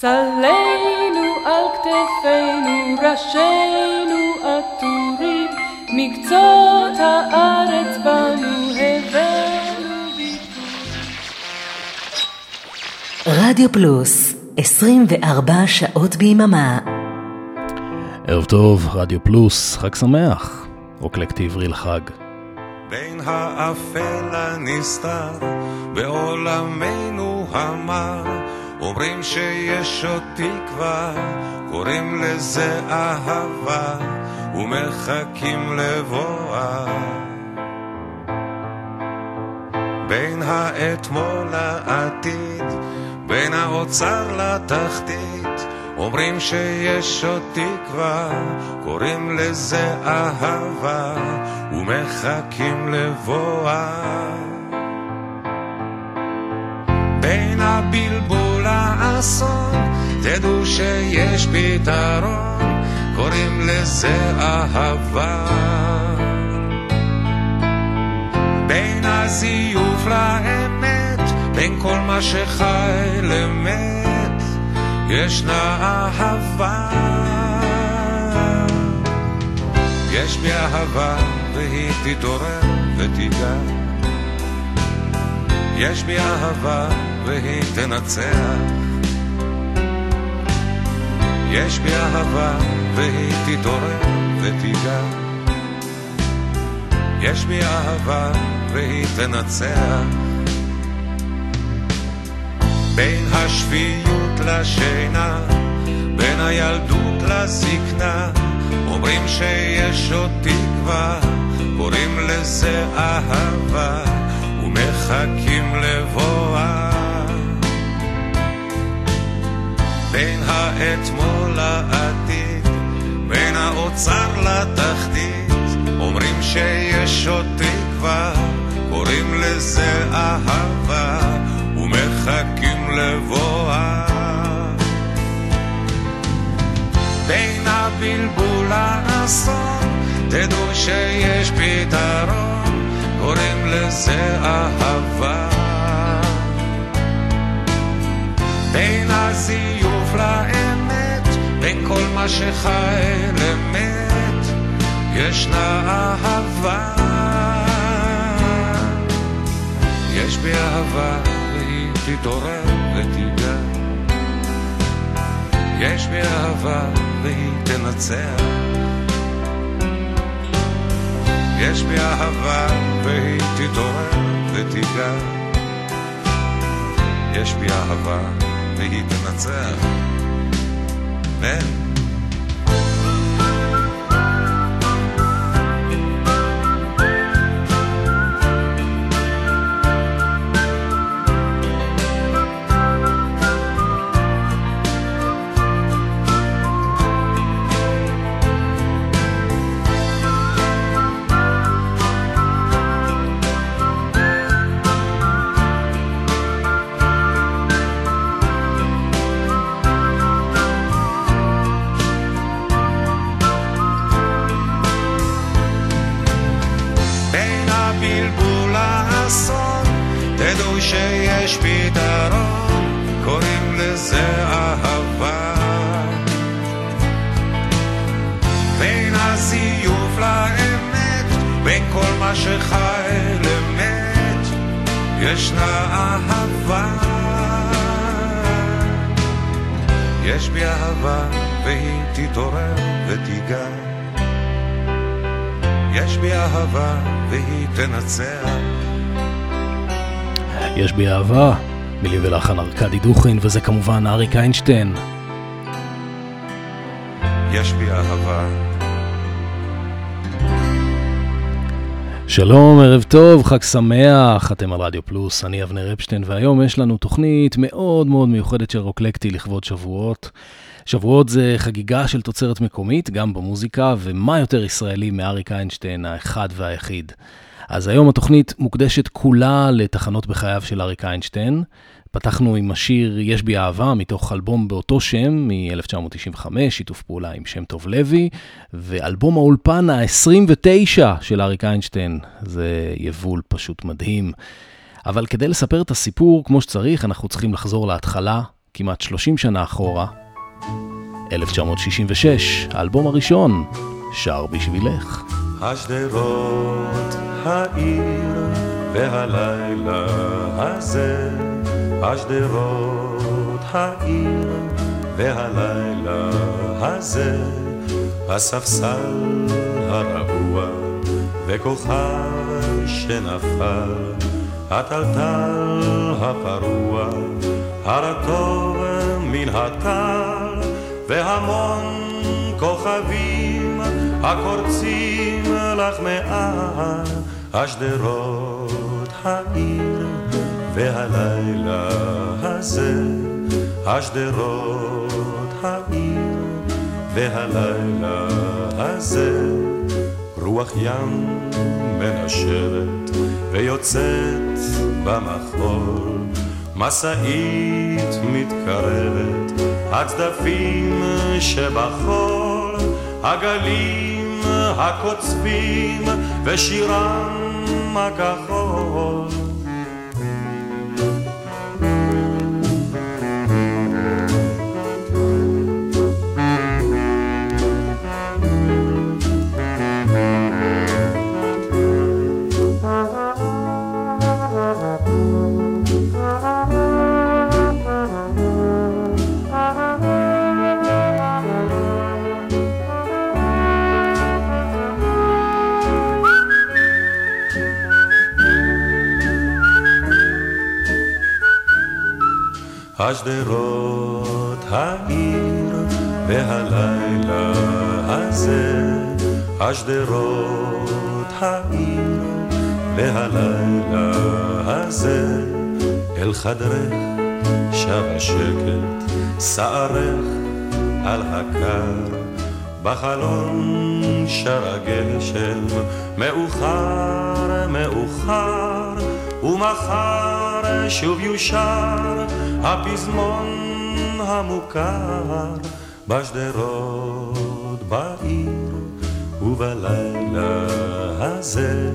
סלינו על כתפינו, ראשינו עטורים, מקצות הארץ בנו הבאנו רדיו פלוס, 24 שעות ביממה. ערב טוב, רדיו פלוס, חג שמח. רוקלקטי עברי לחג. בין האפל הנסתר בעולמנו המר אומרים שיש עוד תקווה, קוראים לזה אהבה ומחכים לבואה. בין האתמול לעתיד, בין האוצר לתחתית אומרים שיש עוד תקווה, קוראים לזה אהבה ומחכים לבואה. בין הבלבול לאסון, תדעו שיש פתרון, קוראים לזה אהבה. בין הזיוף לאמת, בין כל מה שחי למת, ישנה אהבה. יש בי אהבה והיא תתעורר ותיגע. יש בי אהבה והיא תנצח. יש בי אהבה והיא תתעורר ותיגע. יש בי אהבה והיא תנצח. בין השפיות לשינה, בין הילדות לזקנה, אומרים שיש עוד תקווה, קוראים לזה אהבה, ומחכים לבואה. בין האתמול לעתיד, בין האוצר לתחתית, אומרים שיש עוד תקווה, קוראים לזה אהבה, ומחכים לבואה. בין הבלבול לאסון, תדעו שיש פתרון, קוראים לזה אהבה. בין הזיוף לאמת, בין כל מה שחי למת, ישנה אהבה. יש בי אהבה והיא תתעורר ותיגע. יש בי אהבה והיא תנצח. יש בי אהבה והיא תתעורר ותיגע. יש בי אהבה והיא תנצח. כן. ישנה אהבה. יש בי אהבה והיא תתעורר ותיגע. יש בי אהבה והיא תנצח. יש בי אהבה, מילים ולחן ארכדי דוכין, וזה כמובן אריק איינשטיין. יש בי אהבה. שלום, ערב טוב, חג שמח, אתם על רדיו פלוס, אני אבנר אפשטיין, והיום יש לנו תוכנית מאוד מאוד מיוחדת של רוקלקטי לכבוד שבועות. שבועות זה חגיגה של תוצרת מקומית, גם במוזיקה, ומה יותר ישראלי מאריק איינשטיין האחד והיחיד. אז היום התוכנית מוקדשת כולה לתחנות בחייו של אריק איינשטיין. פתחנו עם השיר "יש בי אהבה" מתוך אלבום באותו שם מ-1995, שיתוף פעולה עם שם טוב לוי, ואלבום האולפן ה-29 של אריק איינשטיין. זה יבול פשוט מדהים. אבל כדי לספר את הסיפור כמו שצריך, אנחנו צריכים לחזור להתחלה, כמעט 30 שנה אחורה, 1966, האלבום הראשון, שר בשבילך. השדרות, העיר והלילה הזה, השדרות, העיר והלילה הזה, הספסל הרעוע וכוכב שנפל, הטלטל הפרוע, הרטוב מן הטל, והמון כוכבים הקורצים לך מעל השדרות העיר והלילה הזה השדרות העיר והלילה הזה רוח ים מנשבת ויוצאת במחול. משאית מתקרבת הצדפים שבחול הגלים הקוצבים ושירם הכחול השדרות העיר והלילה הזה השדרות העיר והלילה הזה אל חדרך שב השקט שערך על הקר. בחלון שר הגשם מאוחר מאוחר ומחר שוב יושר הפזמון המוכר בשדרות בעיר ובלילה הזה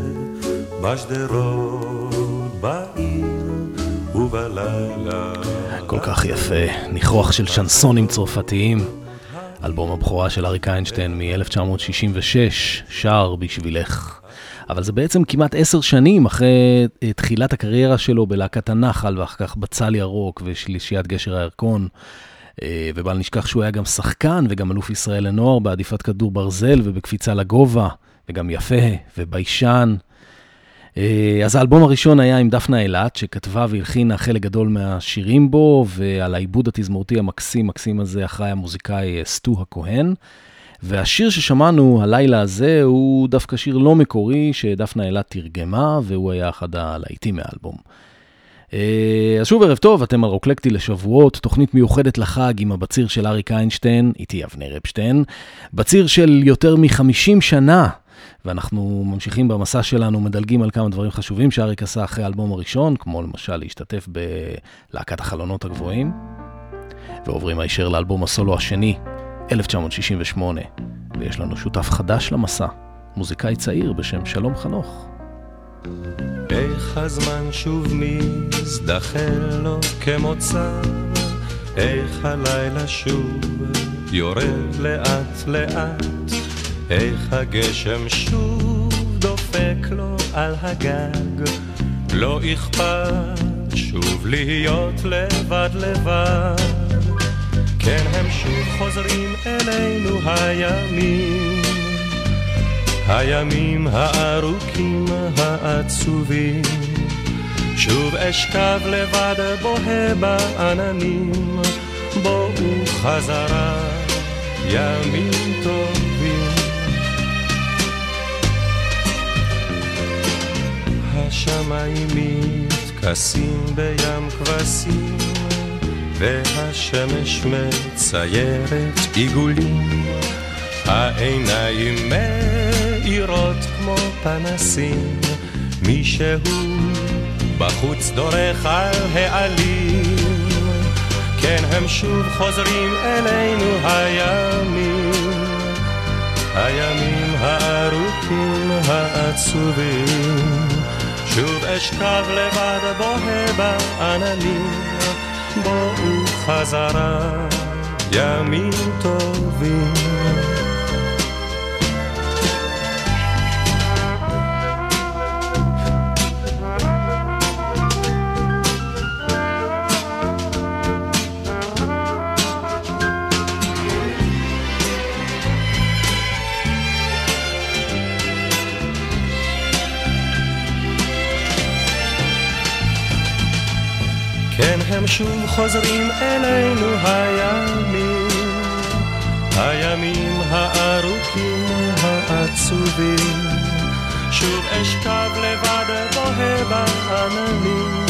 בשדרות בעיר ובלילה כל כך יפה, ניחוח של שנסונים צרפתיים. אלבום הבכורה של אריק איינשטיין מ-1966, שר בשבילך. אבל זה בעצם כמעט עשר שנים אחרי אה, תחילת הקריירה שלו בלהקת הנחל, ואחר כך בצל ירוק ושלישיית גשר הירקון. אה, ובל נשכח שהוא היה גם שחקן וגם אלוף ישראל לנוער בעדיפת כדור ברזל ובקפיצה לגובה, וגם יפה וביישן. אה, אז האלבום הראשון היה עם דפנה אילת, שכתבה והלחינה חלק גדול מהשירים בו, ועל העיבוד התזמורתי המקסים מקסים הזה אחראי המוזיקאי סטו הכהן. והשיר ששמענו הלילה הזה הוא דווקא שיר לא מקורי שדפנה אילת תרגמה, והוא היה אחד הלהיטים מהאלבום. אה, אז שוב ערב טוב, אתם הרוקלקטי לשבועות, תוכנית מיוחדת לחג עם הבציר של אריק איינשטיין, איתי אבנר אפשטיין, בציר של יותר מ-50 שנה, ואנחנו ממשיכים במסע שלנו, מדלגים על כמה דברים חשובים שאריק עשה אחרי האלבום הראשון, כמו למשל להשתתף בלהקת החלונות הגבוהים, ועוברים הישר לאלבום הסולו השני, 1968, ויש לנו שותף חדש למסע, מוזיקאי צעיר בשם שלום חנוך. איך הזמן שוב מזדחל לו כמוצא, איך הלילה שוב יורד לאט לאט, איך הגשם שוב דופק לו על הגג, לא אכפת שוב להיות לבד לבד. כן הם שוב חוזרים אלינו הימים, הימים הארוכים העצובים. שוב אשכב לבד בוהה בעננים, בואו חזרה ימים טובים. השמיים מתכסים בים כבשים והשמש מציירת עיגולים, העיניים מאירות כמו פנסים, מישהו בחוץ דורך על העלים, כן הם שוב חוזרים אלינו הימים, הימים הארוכים העצובים, שוב אשכב לבד בוהה בעננים. בואו ובחזרה ימים טובים. שוב חוזרים אלינו הימים, הימים הארוכים העצובים. שוב אשכב לבד בוהה בעננים,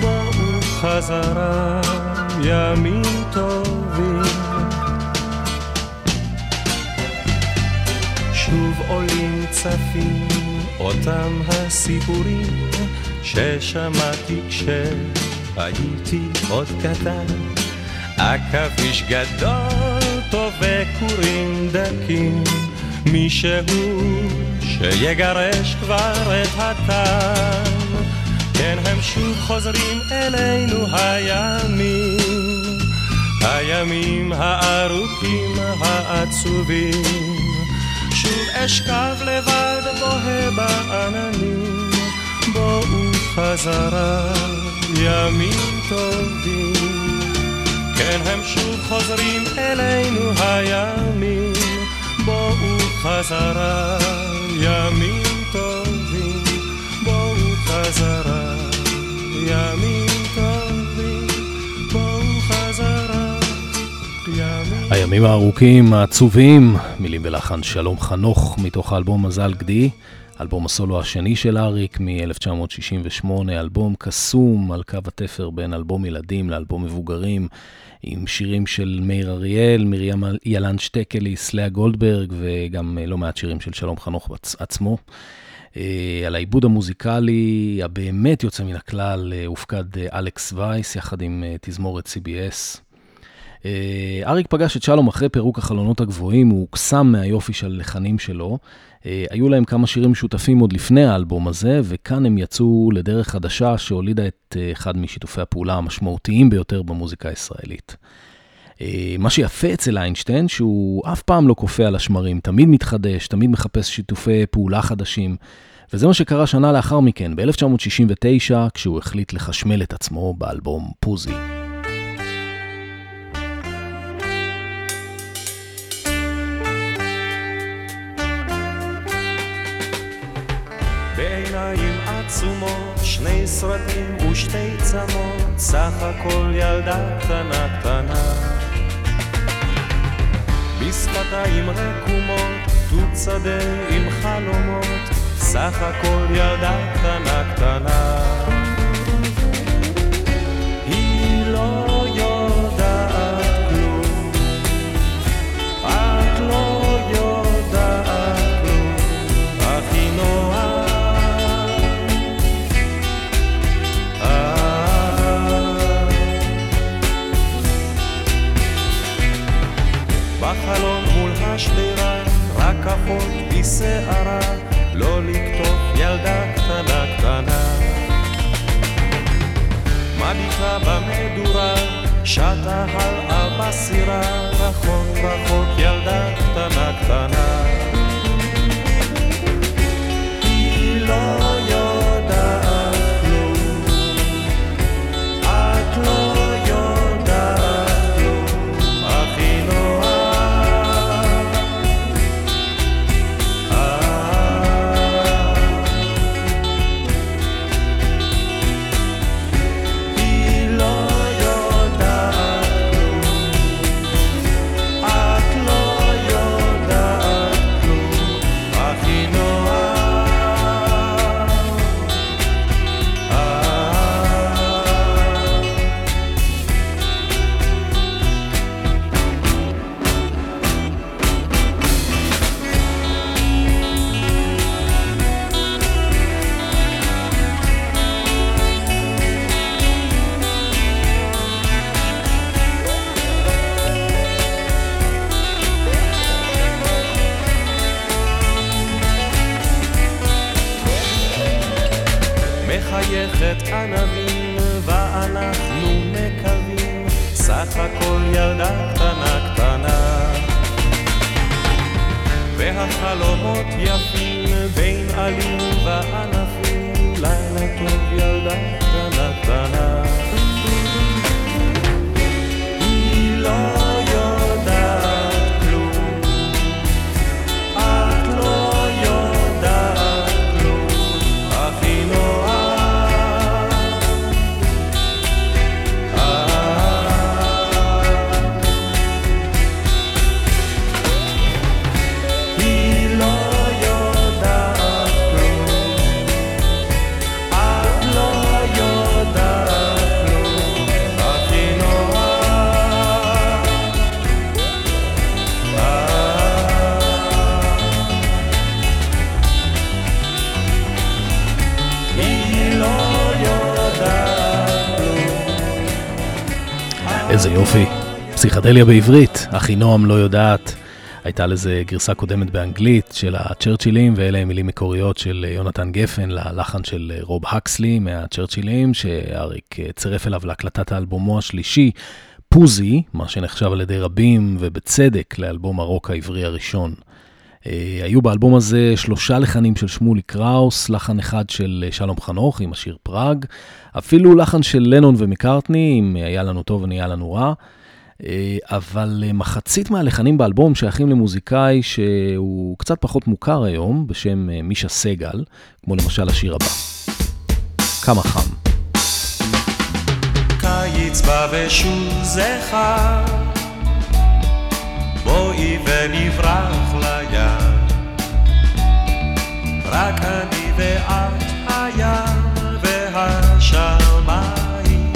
בואו חזרה ימים טובים. שוב עולים צפים אותם הסיפורים ששמעתי כש... הייתי עוד קטן, עכביש גדול טוב וכורים דקים, מישהו שיגרש כבר את הטן. כן, הם שוב חוזרים אלינו הימים, הימים הארוכים העצובים. שוב אשכב לבד בוהה בעננים, בואו חזרה. ימים טובים. כן, הם שוב חוזרים אלינו הימים, בואו חזרה, ימים טובים, בואו חזרה, ימים טובים, בואו חזרה, ימים... הימים הארוכים, העצובים, מילים ולחן שלום חנוך מתוך האלבום מזל גדי. אלבום הסולו השני של אריק מ-1968, אלבום קסום על קו התפר בין אלבום ילדים לאלבום מבוגרים, עם שירים של מאיר אריאל, מרים ילן שטקליס, לאה גולדברג וגם לא מעט שירים של שלום חנוך עצמו. אה, על העיבוד המוזיקלי הבאמת יוצא מן הכלל אה, הופקד אה, אלכס וייס יחד עם תזמורת CBS. אריק פגש את שלום אחרי פירוק החלונות הגבוהים, הוא הוקסם מהיופי של הלחנים שלו. אה, היו להם כמה שירים משותפים עוד לפני האלבום הזה, וכאן הם יצאו לדרך חדשה שהולידה את אה, אחד משיתופי הפעולה המשמעותיים ביותר במוזיקה הישראלית. אה, מה שיפה אצל איינשטיין, שהוא אף פעם לא קופא על השמרים, תמיד מתחדש, תמיד מחפש שיתופי פעולה חדשים, וזה מה שקרה שנה לאחר מכן, ב-1969, כשהוא החליט לחשמל את עצמו באלבום פוזי. עצומות, שני סרטים ושתי צמות, סך הכל ילדה קטנה קטנה. בשפתיים רקומות, תות שדה עם חלומות, סך הכל ילדה קטנה קטנה. אחות בשערה, לא לקטוף ילדה קטנה קטנה. מביטה במדורה, שטה הלאה בסירה, רחוק רחוק ילדה קטנה קטנה. היא לא יופי. פסיכדליה בעברית, אחינועם לא יודעת. הייתה לזה גרסה קודמת באנגלית של הצ'רצ'ילים, ואלה הם מילים מקוריות של יונתן גפן ללחן של רוב הקסלי מהצ'רצ'ילים, שאריק צירף אליו להקלטת האלבומו השלישי, פוזי, מה שנחשב על ידי רבים, ובצדק, לאלבום הרוק העברי הראשון. אה, היו באלבום הזה שלושה לחנים של שמולי קראוס, לחן אחד של שלום חנוך עם השיר פראג, אפילו לחן של לנון ומקארטני, אם היה לנו טוב ונהיה לנו רע. אה, אבל אה, מחצית מהלחנים באלבום שייכים למוזיקאי שהוא קצת פחות מוכר היום, בשם מישה סגל, כמו למשל השיר הבא. כמה חם. קיץ בא ושוב זכר בואי ונברח לים. רק אני ואת הים והשמיים.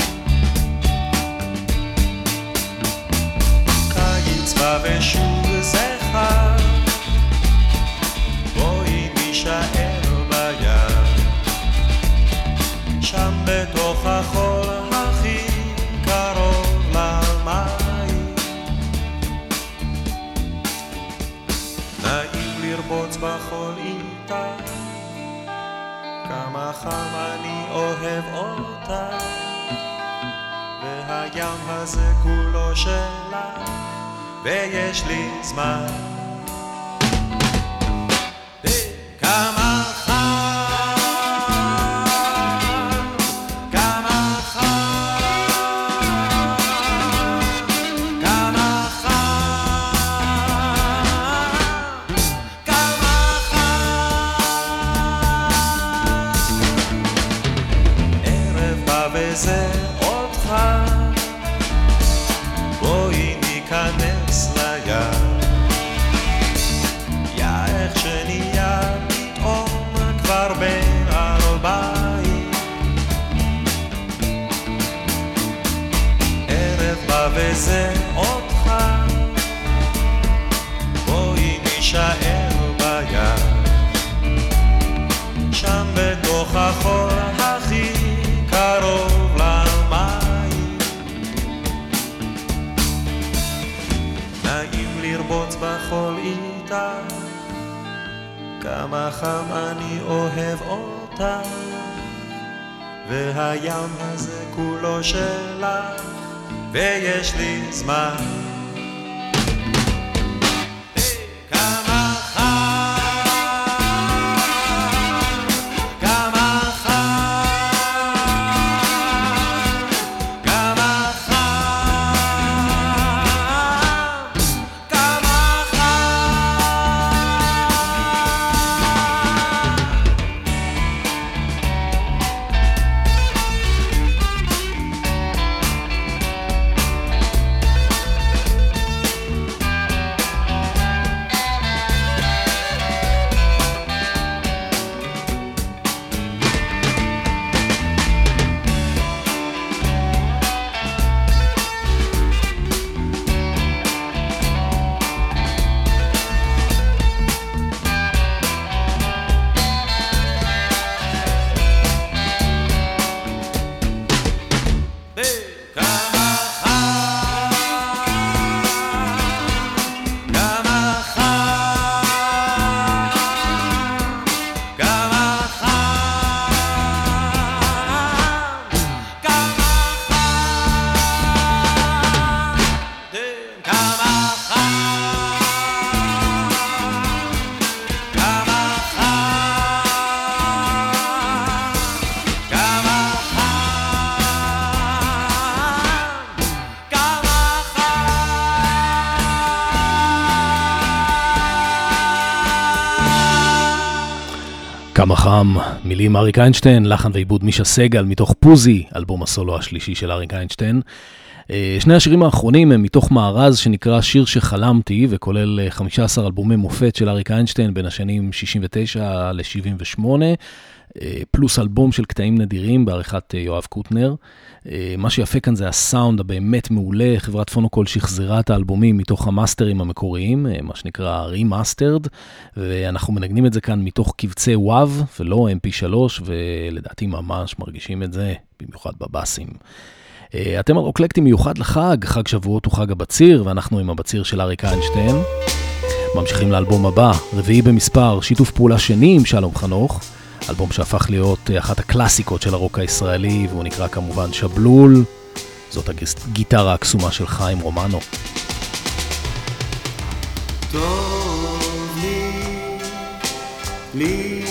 קיץ בא ושוב בחול איתה. כמה חם אני אוהב אותה. והים הזה כולו שלה. ויש לי זמן. כמה וזה חם, מילים אריק איינשטיין, לחן ועיבוד מישה סגל מתוך פוזי, אלבום הסולו השלישי של אריק איינשטיין. אה, שני השירים האחרונים הם מתוך מארז שנקרא שיר שחלמתי, וכולל 15 אלבומי מופת של אריק איינשטיין בין השנים 69 ל-78. אה, פלוס אלבום של קטעים נדירים בעריכת אה, יואב קוטנר. אה, מה שיפה כאן זה הסאונד הבאמת מעולה, חברת פונוקול שחזרה את האלבומים מתוך המאסטרים המקוריים, מה שנקרא remastered, ואנחנו מנגנים את זה כאן מתוך קבצי וואב ולא mp3, ולדעתי ממש מרגישים את זה, במיוחד בבאסים. אתם על רוקלקטים מיוחד לחג, חג שבועות הוא חג הבציר, ואנחנו עם הבציר של אריק איינשטיין. ממשיכים לאלבום הבא, רביעי במספר, שיתוף פעולה שני עם שלום חנוך. אלבום שהפך להיות אה, אחת הקלאסיקות של הרוק הישראלי, והוא נקרא כמובן שבלול. זאת הגיטרה הקסומה של חיים רומנו. טוב לי, לי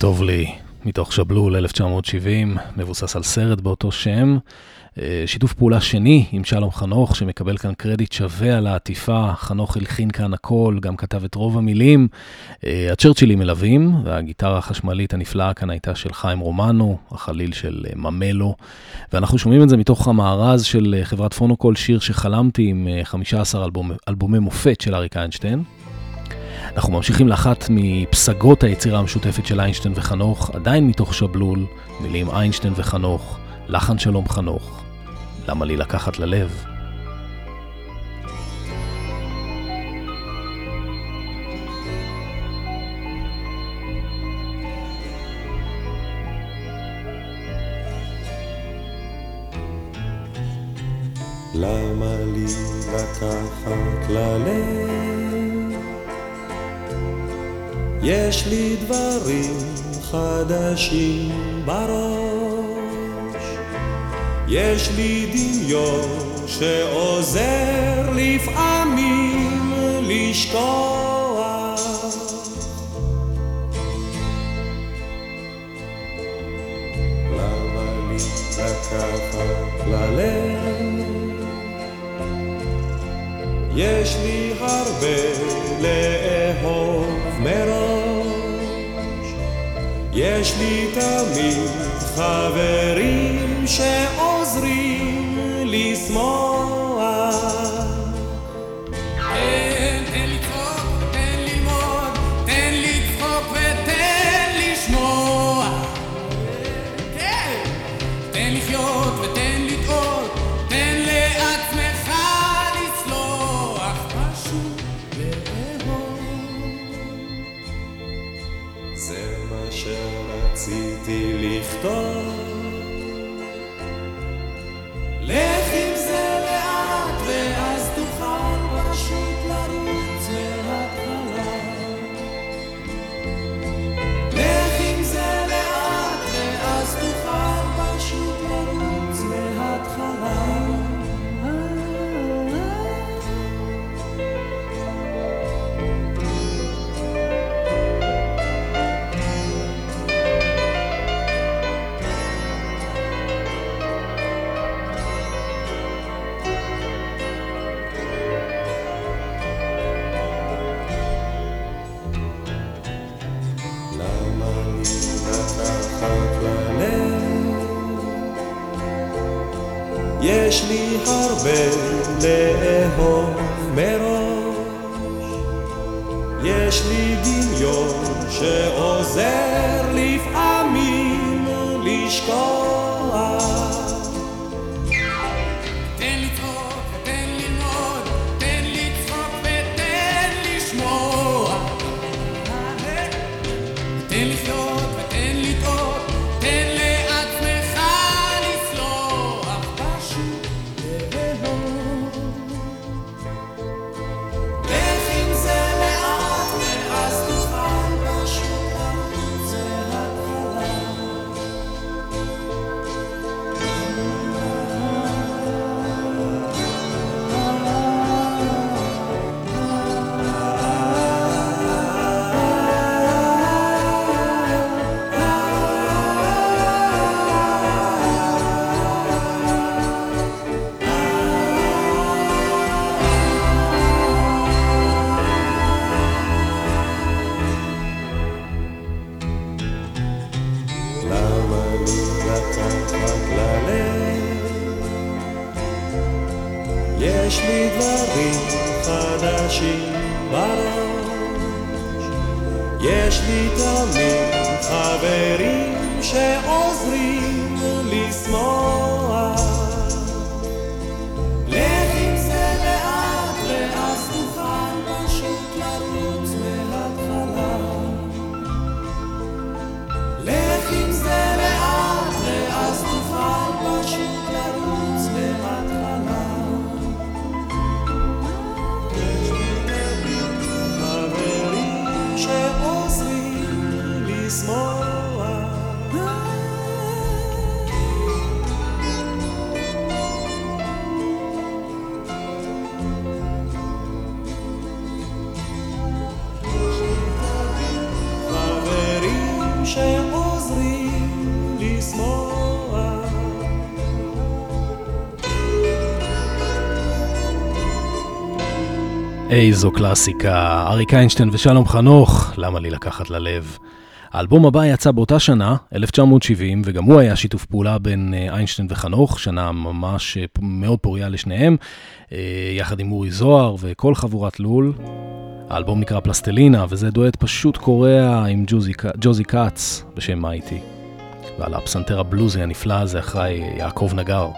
Tovli. מתוך שבלול 1970, מבוסס על סרט באותו שם. אה, שיתוף פעולה שני עם שלום חנוך, שמקבל כאן קרדיט שווה על העטיפה. חנוך הלחין כאן הכל, גם כתב את רוב המילים. אה, הצ'רצ'ילים מלווים, והגיטרה החשמלית הנפלאה כאן הייתה של חיים רומנו, החליל של אה, ממלו. ואנחנו שומעים את זה מתוך המארז של חברת פונוקול, שיר שחלמתי עם 15 אלבומ, אלבומי מופת של אריק איינשטיין. אנחנו ממשיכים לאחת מפסגות היצירה המשותפת של איינשטיין וחנוך, עדיין מתוך שבלול, מילים איינשטיין וחנוך, לחן שלום חנוך, למה לי לקחת ללב? למה לי לקחת ללב? יש לי דברים חדשים בראש, יש לי דמיון שעוזר לפעמים לשכוח. למה לי לקחת ללב? יש לי הרבה לאהוב יש לי תמיד חברים שעוזרים איזו קלאסיקה, אריק איינשטיין ושלום חנוך, למה לי לקחת ללב? האלבום הבא יצא באותה שנה, 1970, וגם הוא היה שיתוף פעולה בין אה, איינשטיין וחנוך, שנה ממש אה, מאוד פוריה לשניהם, אה, יחד עם אורי זוהר וכל חבורת לול. האלבום נקרא פלסטלינה, וזה דואט פשוט קורע עם ג'וזי, ג'וזי בשם מייטי. ועל הפסנתר הבלוזי הנפלא הזה אחראי יעקב נגר.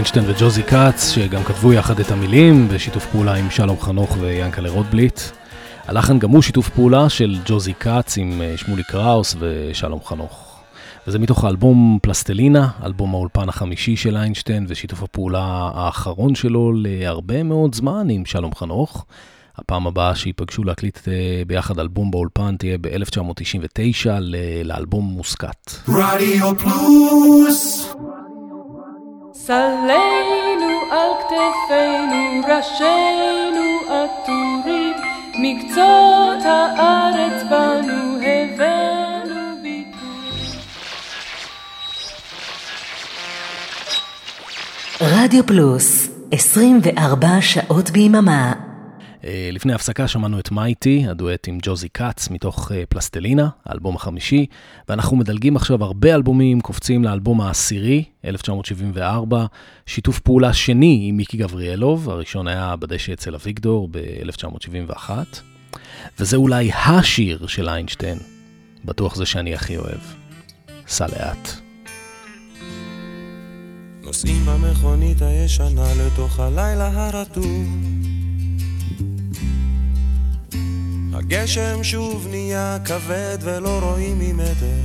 איינשטיין וג'וזי כץ, שגם כתבו יחד את המילים, בשיתוף פעולה עם שלום חנוך ויאנקלה רוטבליט. הלחן גם הוא שיתוף פעולה של ג'וזי כץ עם אה, שמולי קראוס ושלום חנוך. וזה מתוך האלבום פלסטלינה, אלבום האולפן החמישי של איינשטיין, ושיתוף הפעולה האחרון שלו להרבה מאוד זמן עם שלום חנוך. הפעם הבאה שיפגשו להקליט אה, ביחד אלבום באולפן תהיה ב-1999 לאלבום מוסקת. רדיו פלוס! סלינו על כתפינו, ראשינו עטורים, מקצות הארץ בנו הבאנו ביטוי. רדיו פלוס, 24 שעות ביממה. אה, לפני הפסקה שמענו את מייטי, הדואט עם ג'וזי כץ מתוך אה, פלסטלינה, האלבום החמישי, ואנחנו מדלגים עכשיו הרבה אלבומים, קופצים לאלבום העשירי, 1974, שיתוף פעולה שני עם מיקי גבריאלוב, הראשון היה בדשא אצל אביגדור ב-1971, וזה אולי השיר של איינשטיין, בטוח זה שאני הכי אוהב. סע לאט. נוסעים במכונית הישנה לתוך הלילה הרטוב הגשם שוב נהיה כבד ולא רואים ממטר,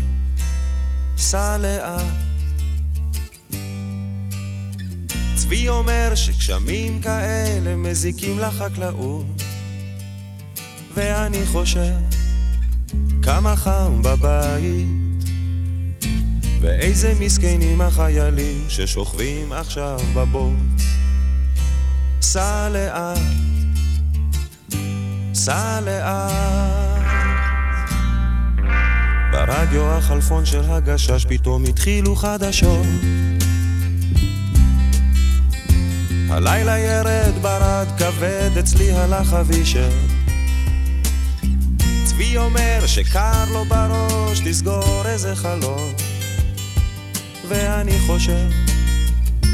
סע לאט. צבי אומר שגשמים כאלה מזיקים לחקלאות, ואני חושב כמה חם בבית, ואיזה מסכנים החיילים ששוכבים עכשיו בבוץ. סע לאט סע לאט. ברדיו החלפון של הגשש פתאום התחילו חדשות. הלילה ירד ברד כבד, אצלי הלך אבישר. צבי אומר שקר לו בראש לסגור איזה חלום. ואני חושב,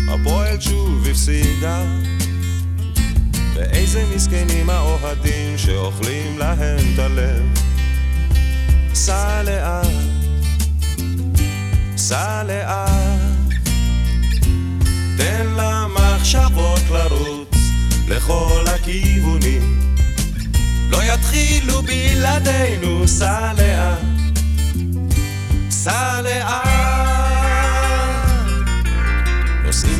הפועל שוב הפסידה. ואיזה מסכנים האוהדים שאוכלים להם את הלב. סע לאט, סע לאט, תן למחשבות לרוץ לכל הכיוונים. לא יתחילו בלעדינו, סע לאט, סע לאט.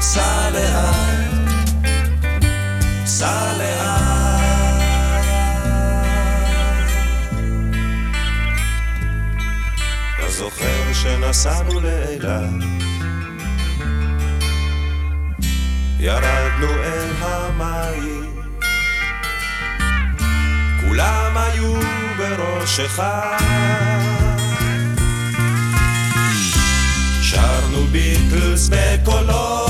סע לאט, סע לאט. זוכר שנסענו לאילת? ירדנו אל המים. כולם היו שרנו ביטלס בקולות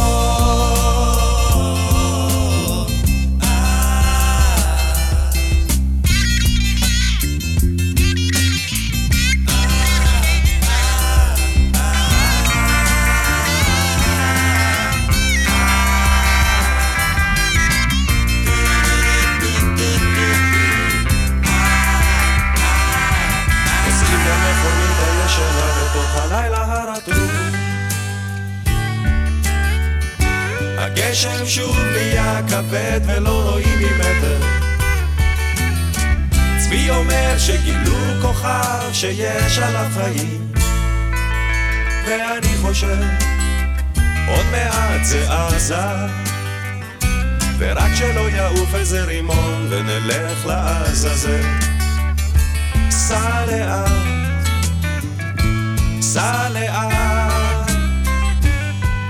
הגשם שוב נהיה כבד ולא רואים ממטר. צבי אומר שגילו כוכב שיש עליו חיים, ואני חושב, עוד מעט זה עזה, ורק שלא יעוף איזה רימון ונלך לעזאזל. סע לאט, סע לאט,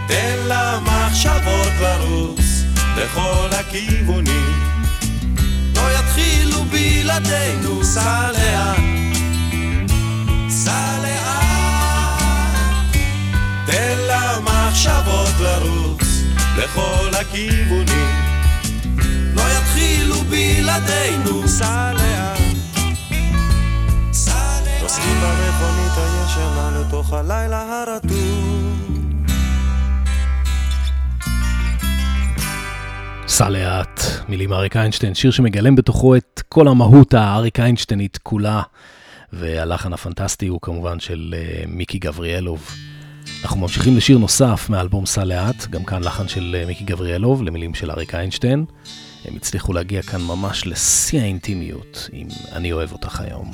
תן למה מחשבות לרוץ לכל הכיוונים. לא יתחילו בלעדינו, סע לאט, סע לאט. תן למחשבות לרוץ לכל הכיוונים. לא יתחילו בלעדינו, סע לאט. נוסעים במכונית הישנה לתוך הלילה הרטוב. סע לאט, מילים אריק איינשטיין, שיר שמגלם בתוכו את כל המהות האריק איינשטיינית כולה, והלחן הפנטסטי הוא כמובן של uh, מיקי גבריאלוב. אנחנו ממשיכים לשיר נוסף מאלבום סע לאט, גם כאן לחן של uh, מיקי גבריאלוב, למילים של אריק איינשטיין. הם הצליחו להגיע כאן ממש לשיא האינטימיות, עם אני אוהב אותך היום.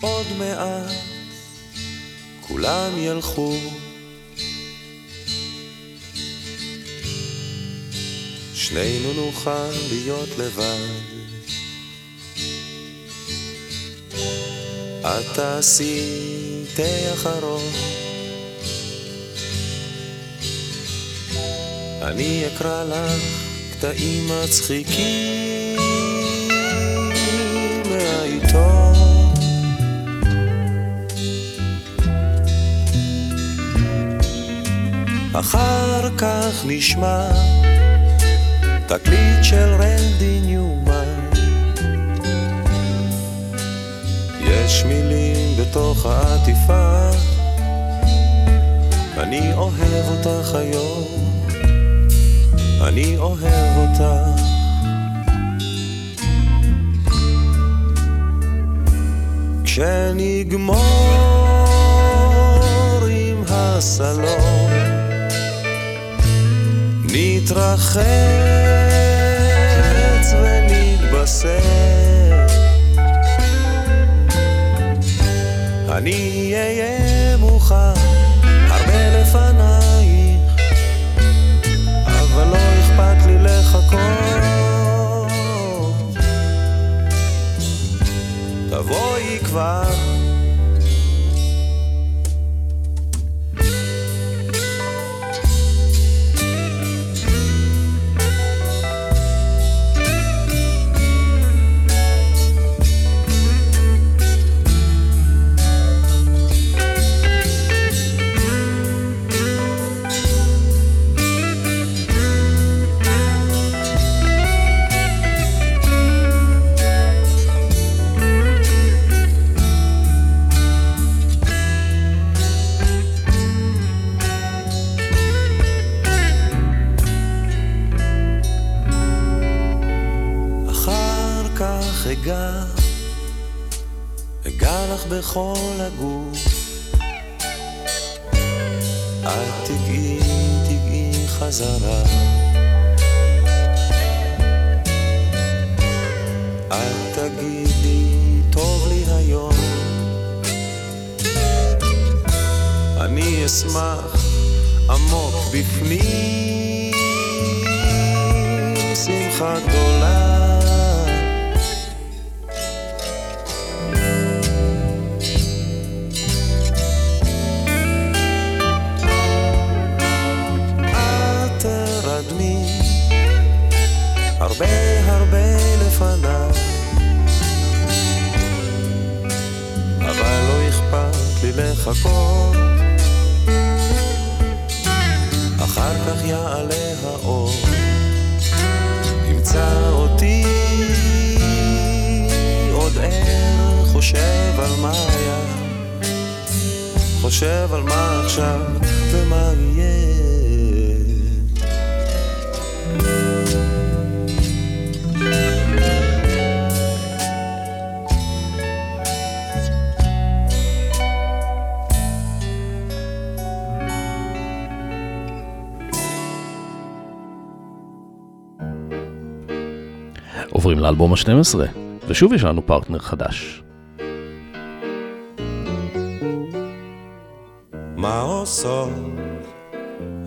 עוד מעט כולם ילכו. שנינו נוכל להיות לבד. את תעשי תה אחרון. אני אקרא לך קטעים מצחיקים מהעיתון אחר כך נשמע תקליט של רנדי ניומן. יש מילים בתוך העטיפה אני אוהב אותך היום אני אוהב אותך. כשנגמור עם הסלון נתרחץ ונתבשר אני אהיה מוכן הרבה לפנייך אבל לא אכפת לי לחכות. תבואי כבר עוברים לאלבום ה-12, ושוב יש לנו פרטנר חדש. מה עושות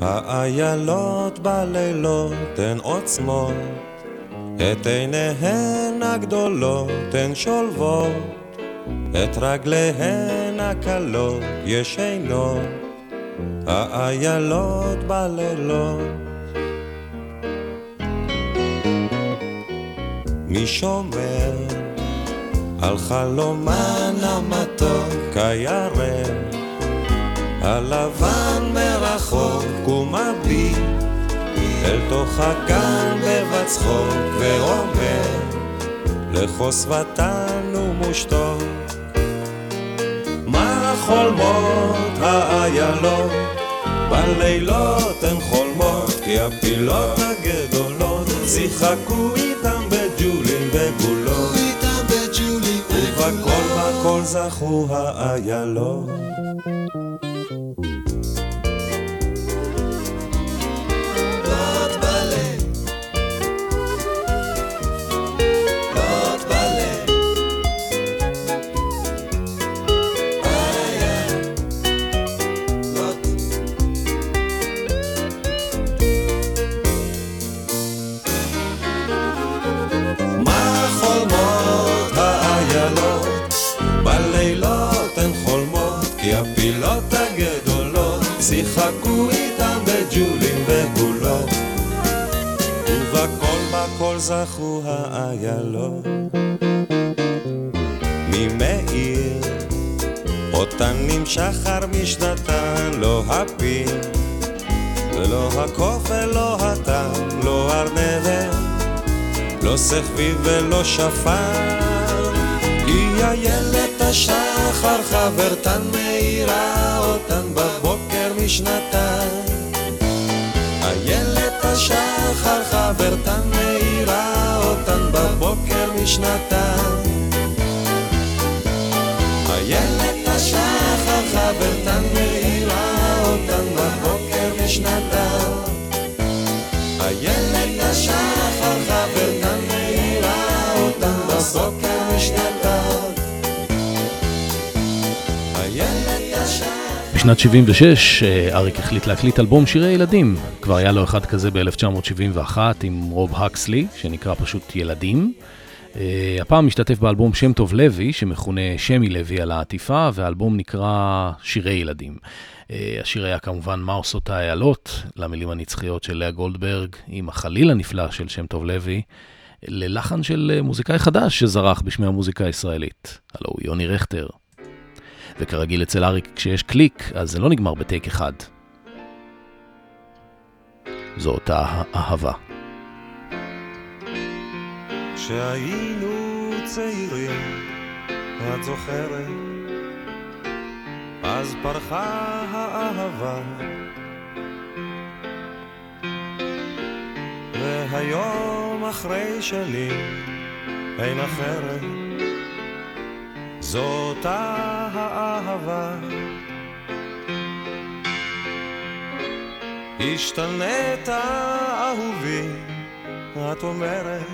האיילות בלילות הן עוצמות את עיניהן הגדולות הן שולבות את רגליהן הקלות ישנות האיילות בלילות מי שומר על חלומן המתוק הירח, הלבן מרחוק ומביט אל תוך הגן בבצחוק ואומר לחוסבתן ומושתו מה חולמות האיילות? בלילות הן חולמות כי הפילות הגדולות שיחקו איתם בכל זכו האיילות בכל זכו האיילות. ממאיר אותן נמשך שחר משנתן לא הפיל ולא הקוף ולא הטעם לא ארנבת לא סחביב ולא שפן. היא איילת השחר חברתן מאירה אותן בבוקר משנתן. איילת השחר חברתן מאירה אותן בבוקר משנתן איילת השחר חברתן מאירה אותן בבוקר משנתן איילת השחר בשנת 76 אה, אריק החליט להקליט אלבום שירי ילדים. כבר היה לו אחד כזה ב-1971 עם רוב הקסלי, שנקרא פשוט ילדים. אה, הפעם משתתף באלבום שם טוב לוי, שמכונה שמי לוי על העטיפה, והאלבום נקרא שירי ילדים. אה, השיר היה כמובן מה עושות האיילות, למילים הנצחיות של לאה גולדברג, עם החליל הנפלא של שם טוב לוי, ללחן של מוזיקאי חדש שזרח בשמי המוזיקה הישראלית, הלו הוא יוני רכטר. וכרגיל אצל אריק כשיש קליק, אז זה לא נגמר בטייק אחד. זו אותה אהבה. כשהיינו צעירים, את זוכרת, אז פרחה האהבה. והיום אחרי שנים אין אחרת זאת האהבה. השתנית אהובי, את אומרת,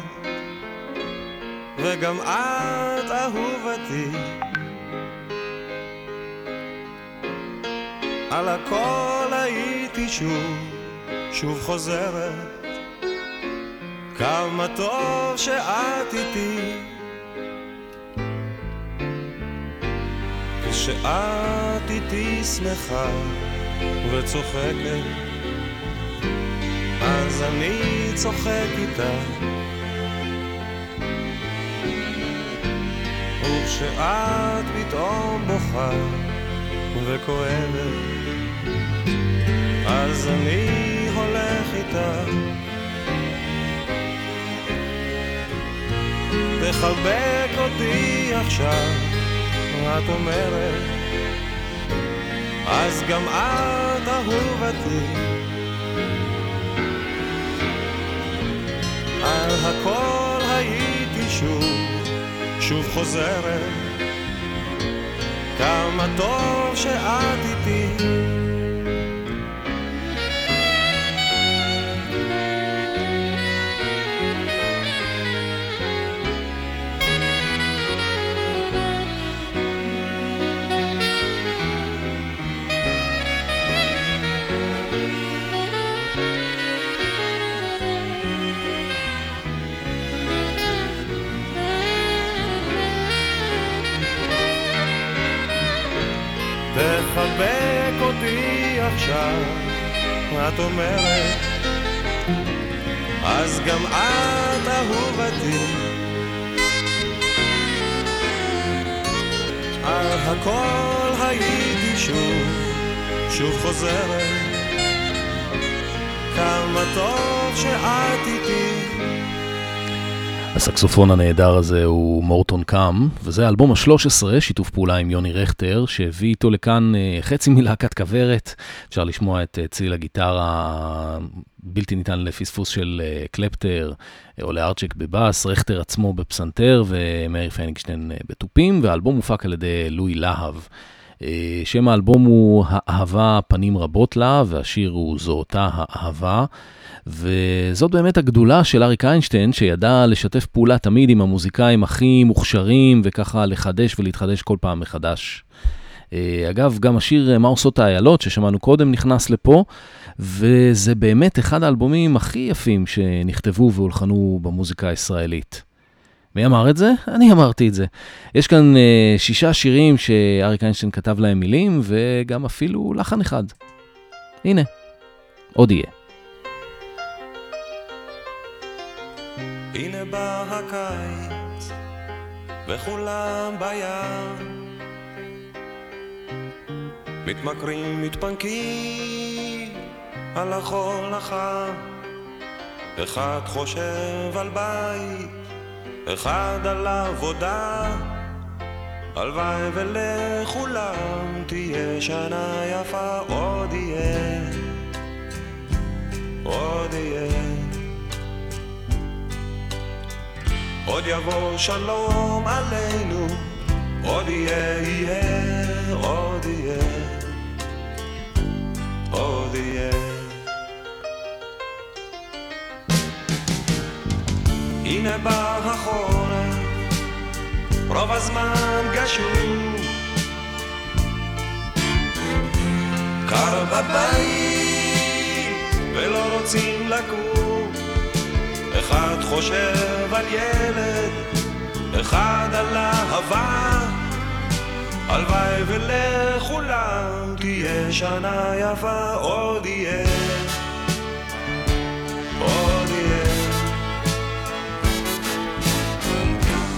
וגם את אהובתי. על הכל הייתי שוב, שוב חוזרת, כמה טוב שאת איתי. שאת איתי שמחה וצוחקת, אז אני צוחק איתה. וכשאת פתאום בוכה וכואבת, אז אני הולך איתה. תחבק אותי עכשיו את אומרת, אז גם את אהובתי. על הכל הייתי שוב, שוב חוזרת, כמה טוב שאת איתי. תחבק אותי עכשיו, את אומרת, אז גם את אהובתי. הכל הייתי שוב, שוב חוזרת. כמה טוב שאת איתי. הסקסופון הנהדר הזה הוא מורטון קאם, וזה האלבום ה-13, שיתוף פעולה עם יוני רכטר, שהביא איתו לכאן אה, חצי מלהקת כוורת. אפשר לשמוע את אה, צליל הגיטרה בלתי ניתן לפספוס של אה, קלפטר, או לארצ'ק בבאס, רכטר עצמו בפסנתר ומאיר פייניקשטיין בתופים, והאלבום מופק על ידי לואי להב. שם האלבום הוא האהבה פנים רבות לה, והשיר הוא זו אותה האהבה. וזאת באמת הגדולה של אריק איינשטיין, שידע לשתף פעולה תמיד עם המוזיקאים הכי מוכשרים, וככה לחדש ולהתחדש כל פעם מחדש. אה, אגב, גם השיר אה, מה עושות האיילות, ששמענו קודם, נכנס לפה, וזה באמת אחד האלבומים הכי יפים שנכתבו והולחנו במוזיקה הישראלית. מי אמר את זה? אני אמרתי את זה. יש כאן uh, שישה שירים שאריק איינשטיין כתב להם מילים, וגם אפילו לחן אחד. הנה, עוד יהיה. הנה בא הקיץ, וכולם בים. מתמכרים, מתפנקים על החול החם. אחד חושב על בית, אחד על עבודה. הלוואי ולכולם תהיה שנה יפה, עוד יהיה, עוד יהיה. עוד יבוא שלום עלינו, עוד יהיה, יהיה, עוד יהיה, עוד יהיה. הנה בא החורף, רוב הזמן גשום. קר בבית, ולא רוצים לקום. אחד חושב על ילד, אחד על אהבה. הלוואי ולכולם תהיה שנה יפה, עוד יהיה,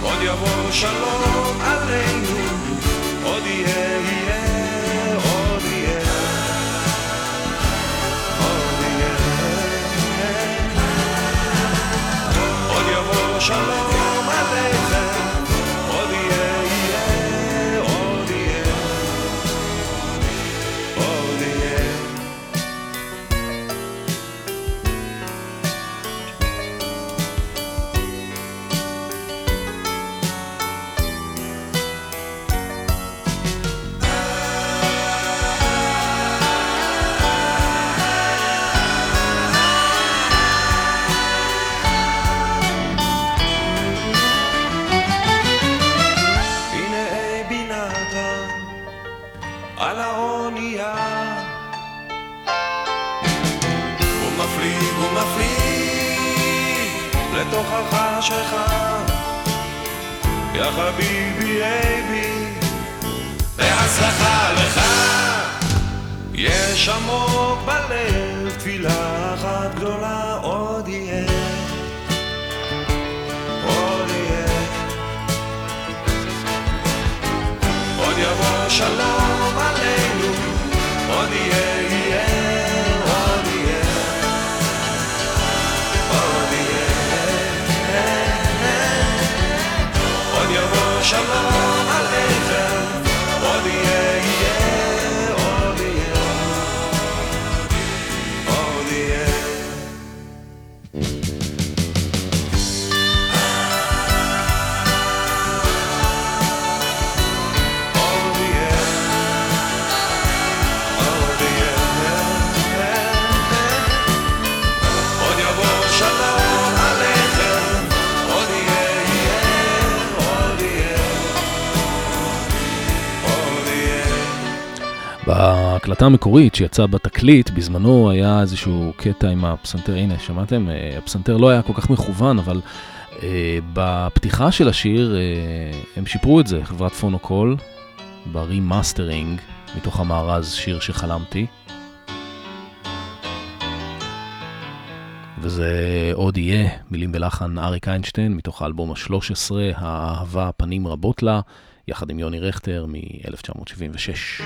עוד יבוא שלום עלינו, עוד יהיה, יהיה. שלום החשכה יא חביבי אייבי. בהצלחה לך. יש עמוק בלב תפילה אחת גדולה עוד יהיה. עוד יהיה. עוד יבוא שלום יבוא בהקלטה המקורית שיצאה בתקליט, בזמנו היה איזשהו קטע עם הפסנתר, הנה, שמעתם? אה, הפסנתר לא היה כל כך מכוון, אבל אה, בפתיחה של השיר אה, הם שיפרו את זה, חברת פונוקול, ב remastering, מתוך המארז שיר שחלמתי. וזה עוד יהיה, מילים ולחן אריק איינשטיין, מתוך האלבום ה-13, האהבה פנים רבות לה, יחד עם יוני רכטר מ-1976.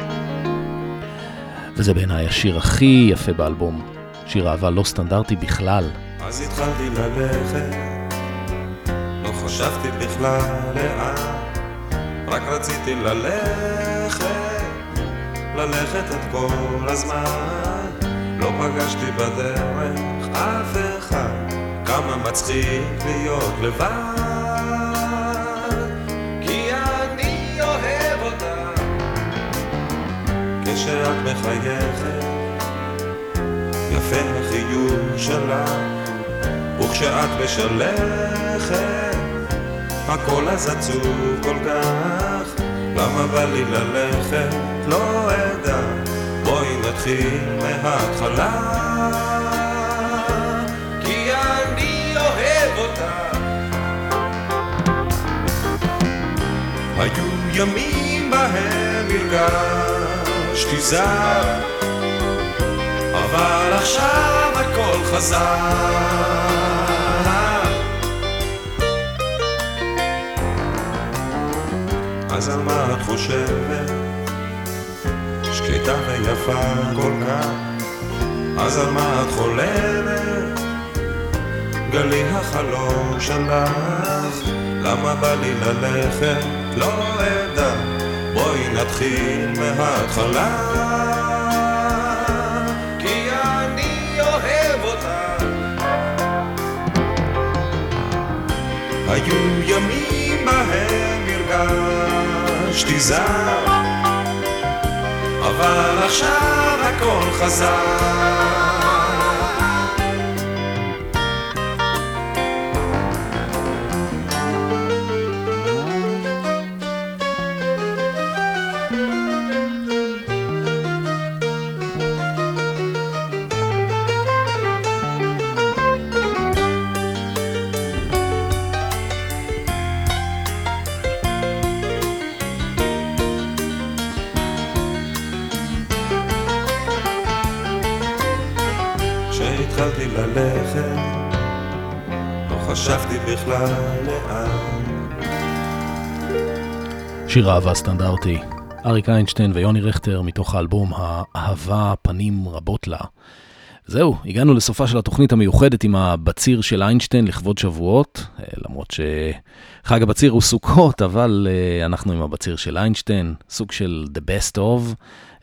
וזה בעיניי השיר הכי יפה באלבום, שיר אהבה לא סטנדרטי בכלל. אז התחלתי ללכת, לא חשבתי בכלל לאן, רק רציתי ללכת, ללכת את כל הזמן. לא פגשתי בדרך אף אחד, כמה מצחיק להיות לבד. כשאת מחייכת, יפה החיוך שלך, וכשאת משלכת, הכל אז עצוב כל כך, למה בא לי ללכת? לא אדע, בואי נתחיל מההתחלה. היו ימים בהם הרגשתי זר, אבל עכשיו הכל חזר. אז על מה את חושבת? שקטה ויפה כל כך, אז על מה את חולמת? גלי החלום שלך, למה בא לי ללכת? לא אדע, נתחיל מההתחלה. כי אני אוהב אותך. היו ימים בהם הרגשתי זר, אבל עכשיו הכל חזר. שיר אהבה סטנדרטי, אריק איינשטיין ויוני רכטר מתוך האלבום האהבה פנים רבות לה. זהו, הגענו לסופה של התוכנית המיוחדת עם הבציר של איינשטיין לכבוד שבועות, אה, למרות שחג הבציר הוא סוכות, אבל אה, אנחנו עם הבציר של איינשטיין, סוג של The Best of.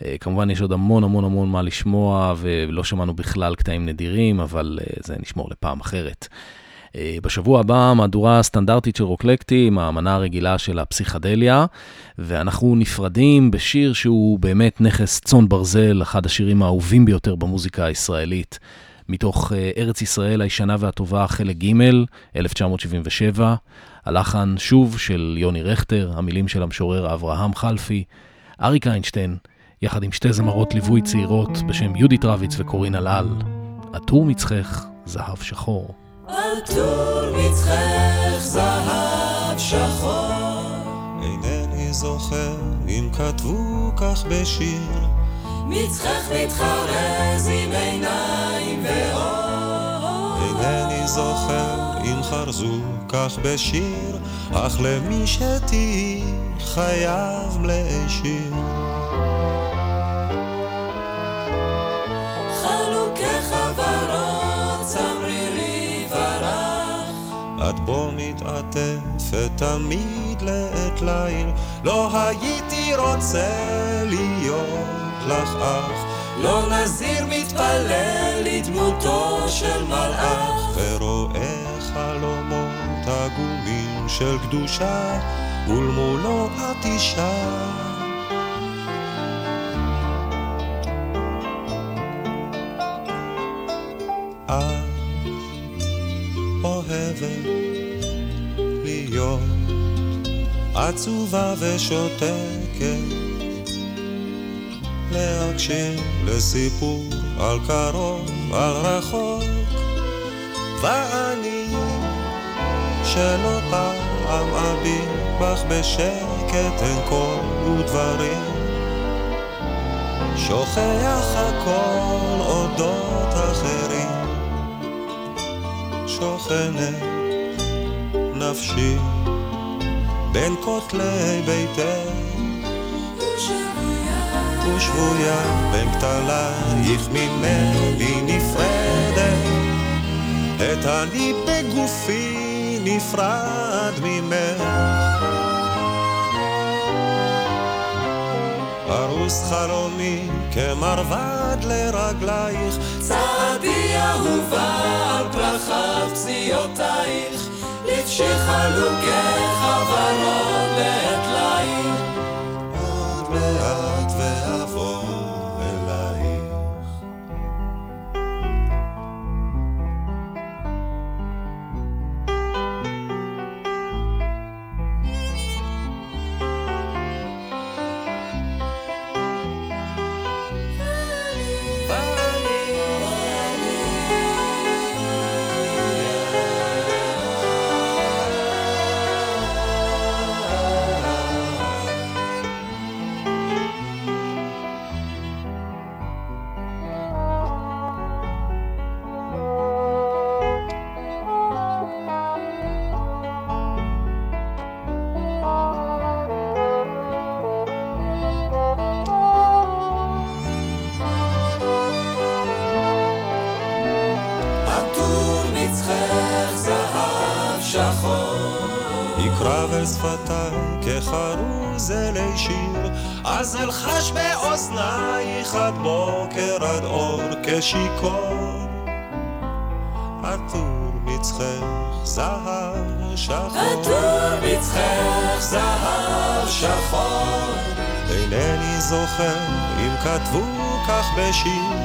אה, כמובן יש עוד המון המון המון מה לשמוע, ולא שמענו בכלל קטעים נדירים, אבל זה נשמור לפעם אחרת. בשבוע הבא מהדורה סטנדרטית של רוקלקטי עם המנה הרגילה של הפסיכדליה, ואנחנו נפרדים בשיר שהוא באמת נכס צאן ברזל, אחד השירים האהובים ביותר במוזיקה הישראלית. מתוך ארץ ישראל הישנה והטובה, חלק ג', 1977, הלחן שוב של יוני רכטר, המילים של המשורר אברהם חלפי, אריק איינשטיין, יחד עם שתי זמרות ליווי צעירות בשם יהודית רביץ וקורין אלעל. עטור מצחך, זהב שחור. עטור מצחך זהב שחור. אינני זוכר אם כתבו כך בשיר. מצחך מתחרז עם עיניים ואור. אינני זוכר אם חרזו כך בשיר, אך למי שתהי חייב להשאיר. את בו מתעטפת תמיד לעת ליל, לא הייתי רוצה להיות לך אח. לא נזיר מתפלל לדמותו של מלאך. ורואה חלומות עגומים של קדושה, ולמולו את אישה. את אוהבת להיות עצובה ושותקת, להקשיב לסיפור על קרוב, על רחוק, ואני שלא פעם אביט בך בשקט אין קול ודברים, שוכח הכל אודות אחרים. שוכנת נפשי בין כותלי ביתך. ושבויה בין כתלייך ממני נפרדת, את אני בגופי נפרד ממך. פרוס חלומי כמרבד לרגלייך, צעדי אהובה על פרחת פציעותייך, לבשי חלוקי חברות לעת ליל. עוד מעט אלי שיר, אז אלחש באוזנייך עד בוקר עד אור כשיכור. עטור מצחך זהב שחור, עטור מצחך זהב שחור. אינני זוכר אם כתבו כך בשיר,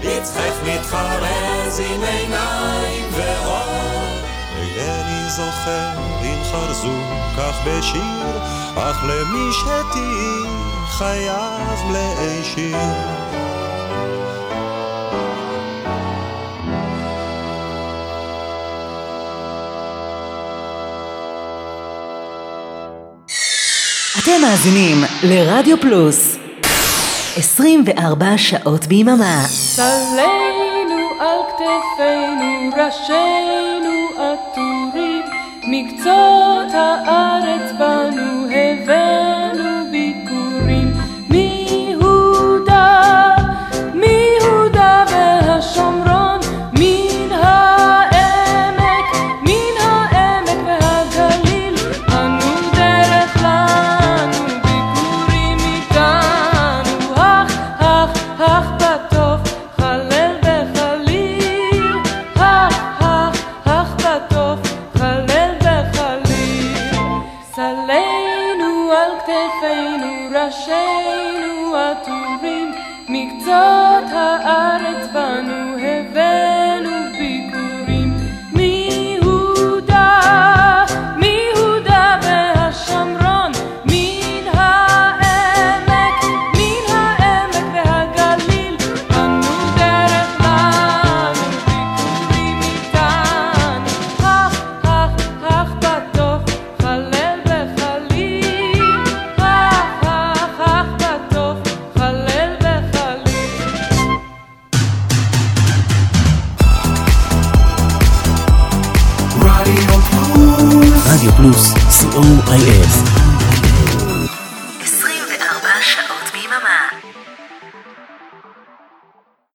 מצחך מתחרז עם עיניים ואור. אינני זוכר אם חרזו כך בשיר, אך למי שתהי חייב להישיר. אתם מאזינים לרדיו פלוס 24 שעות ביממה. צלנו על כתפינו, ראשינו מקצות הארץ בנו הבאנו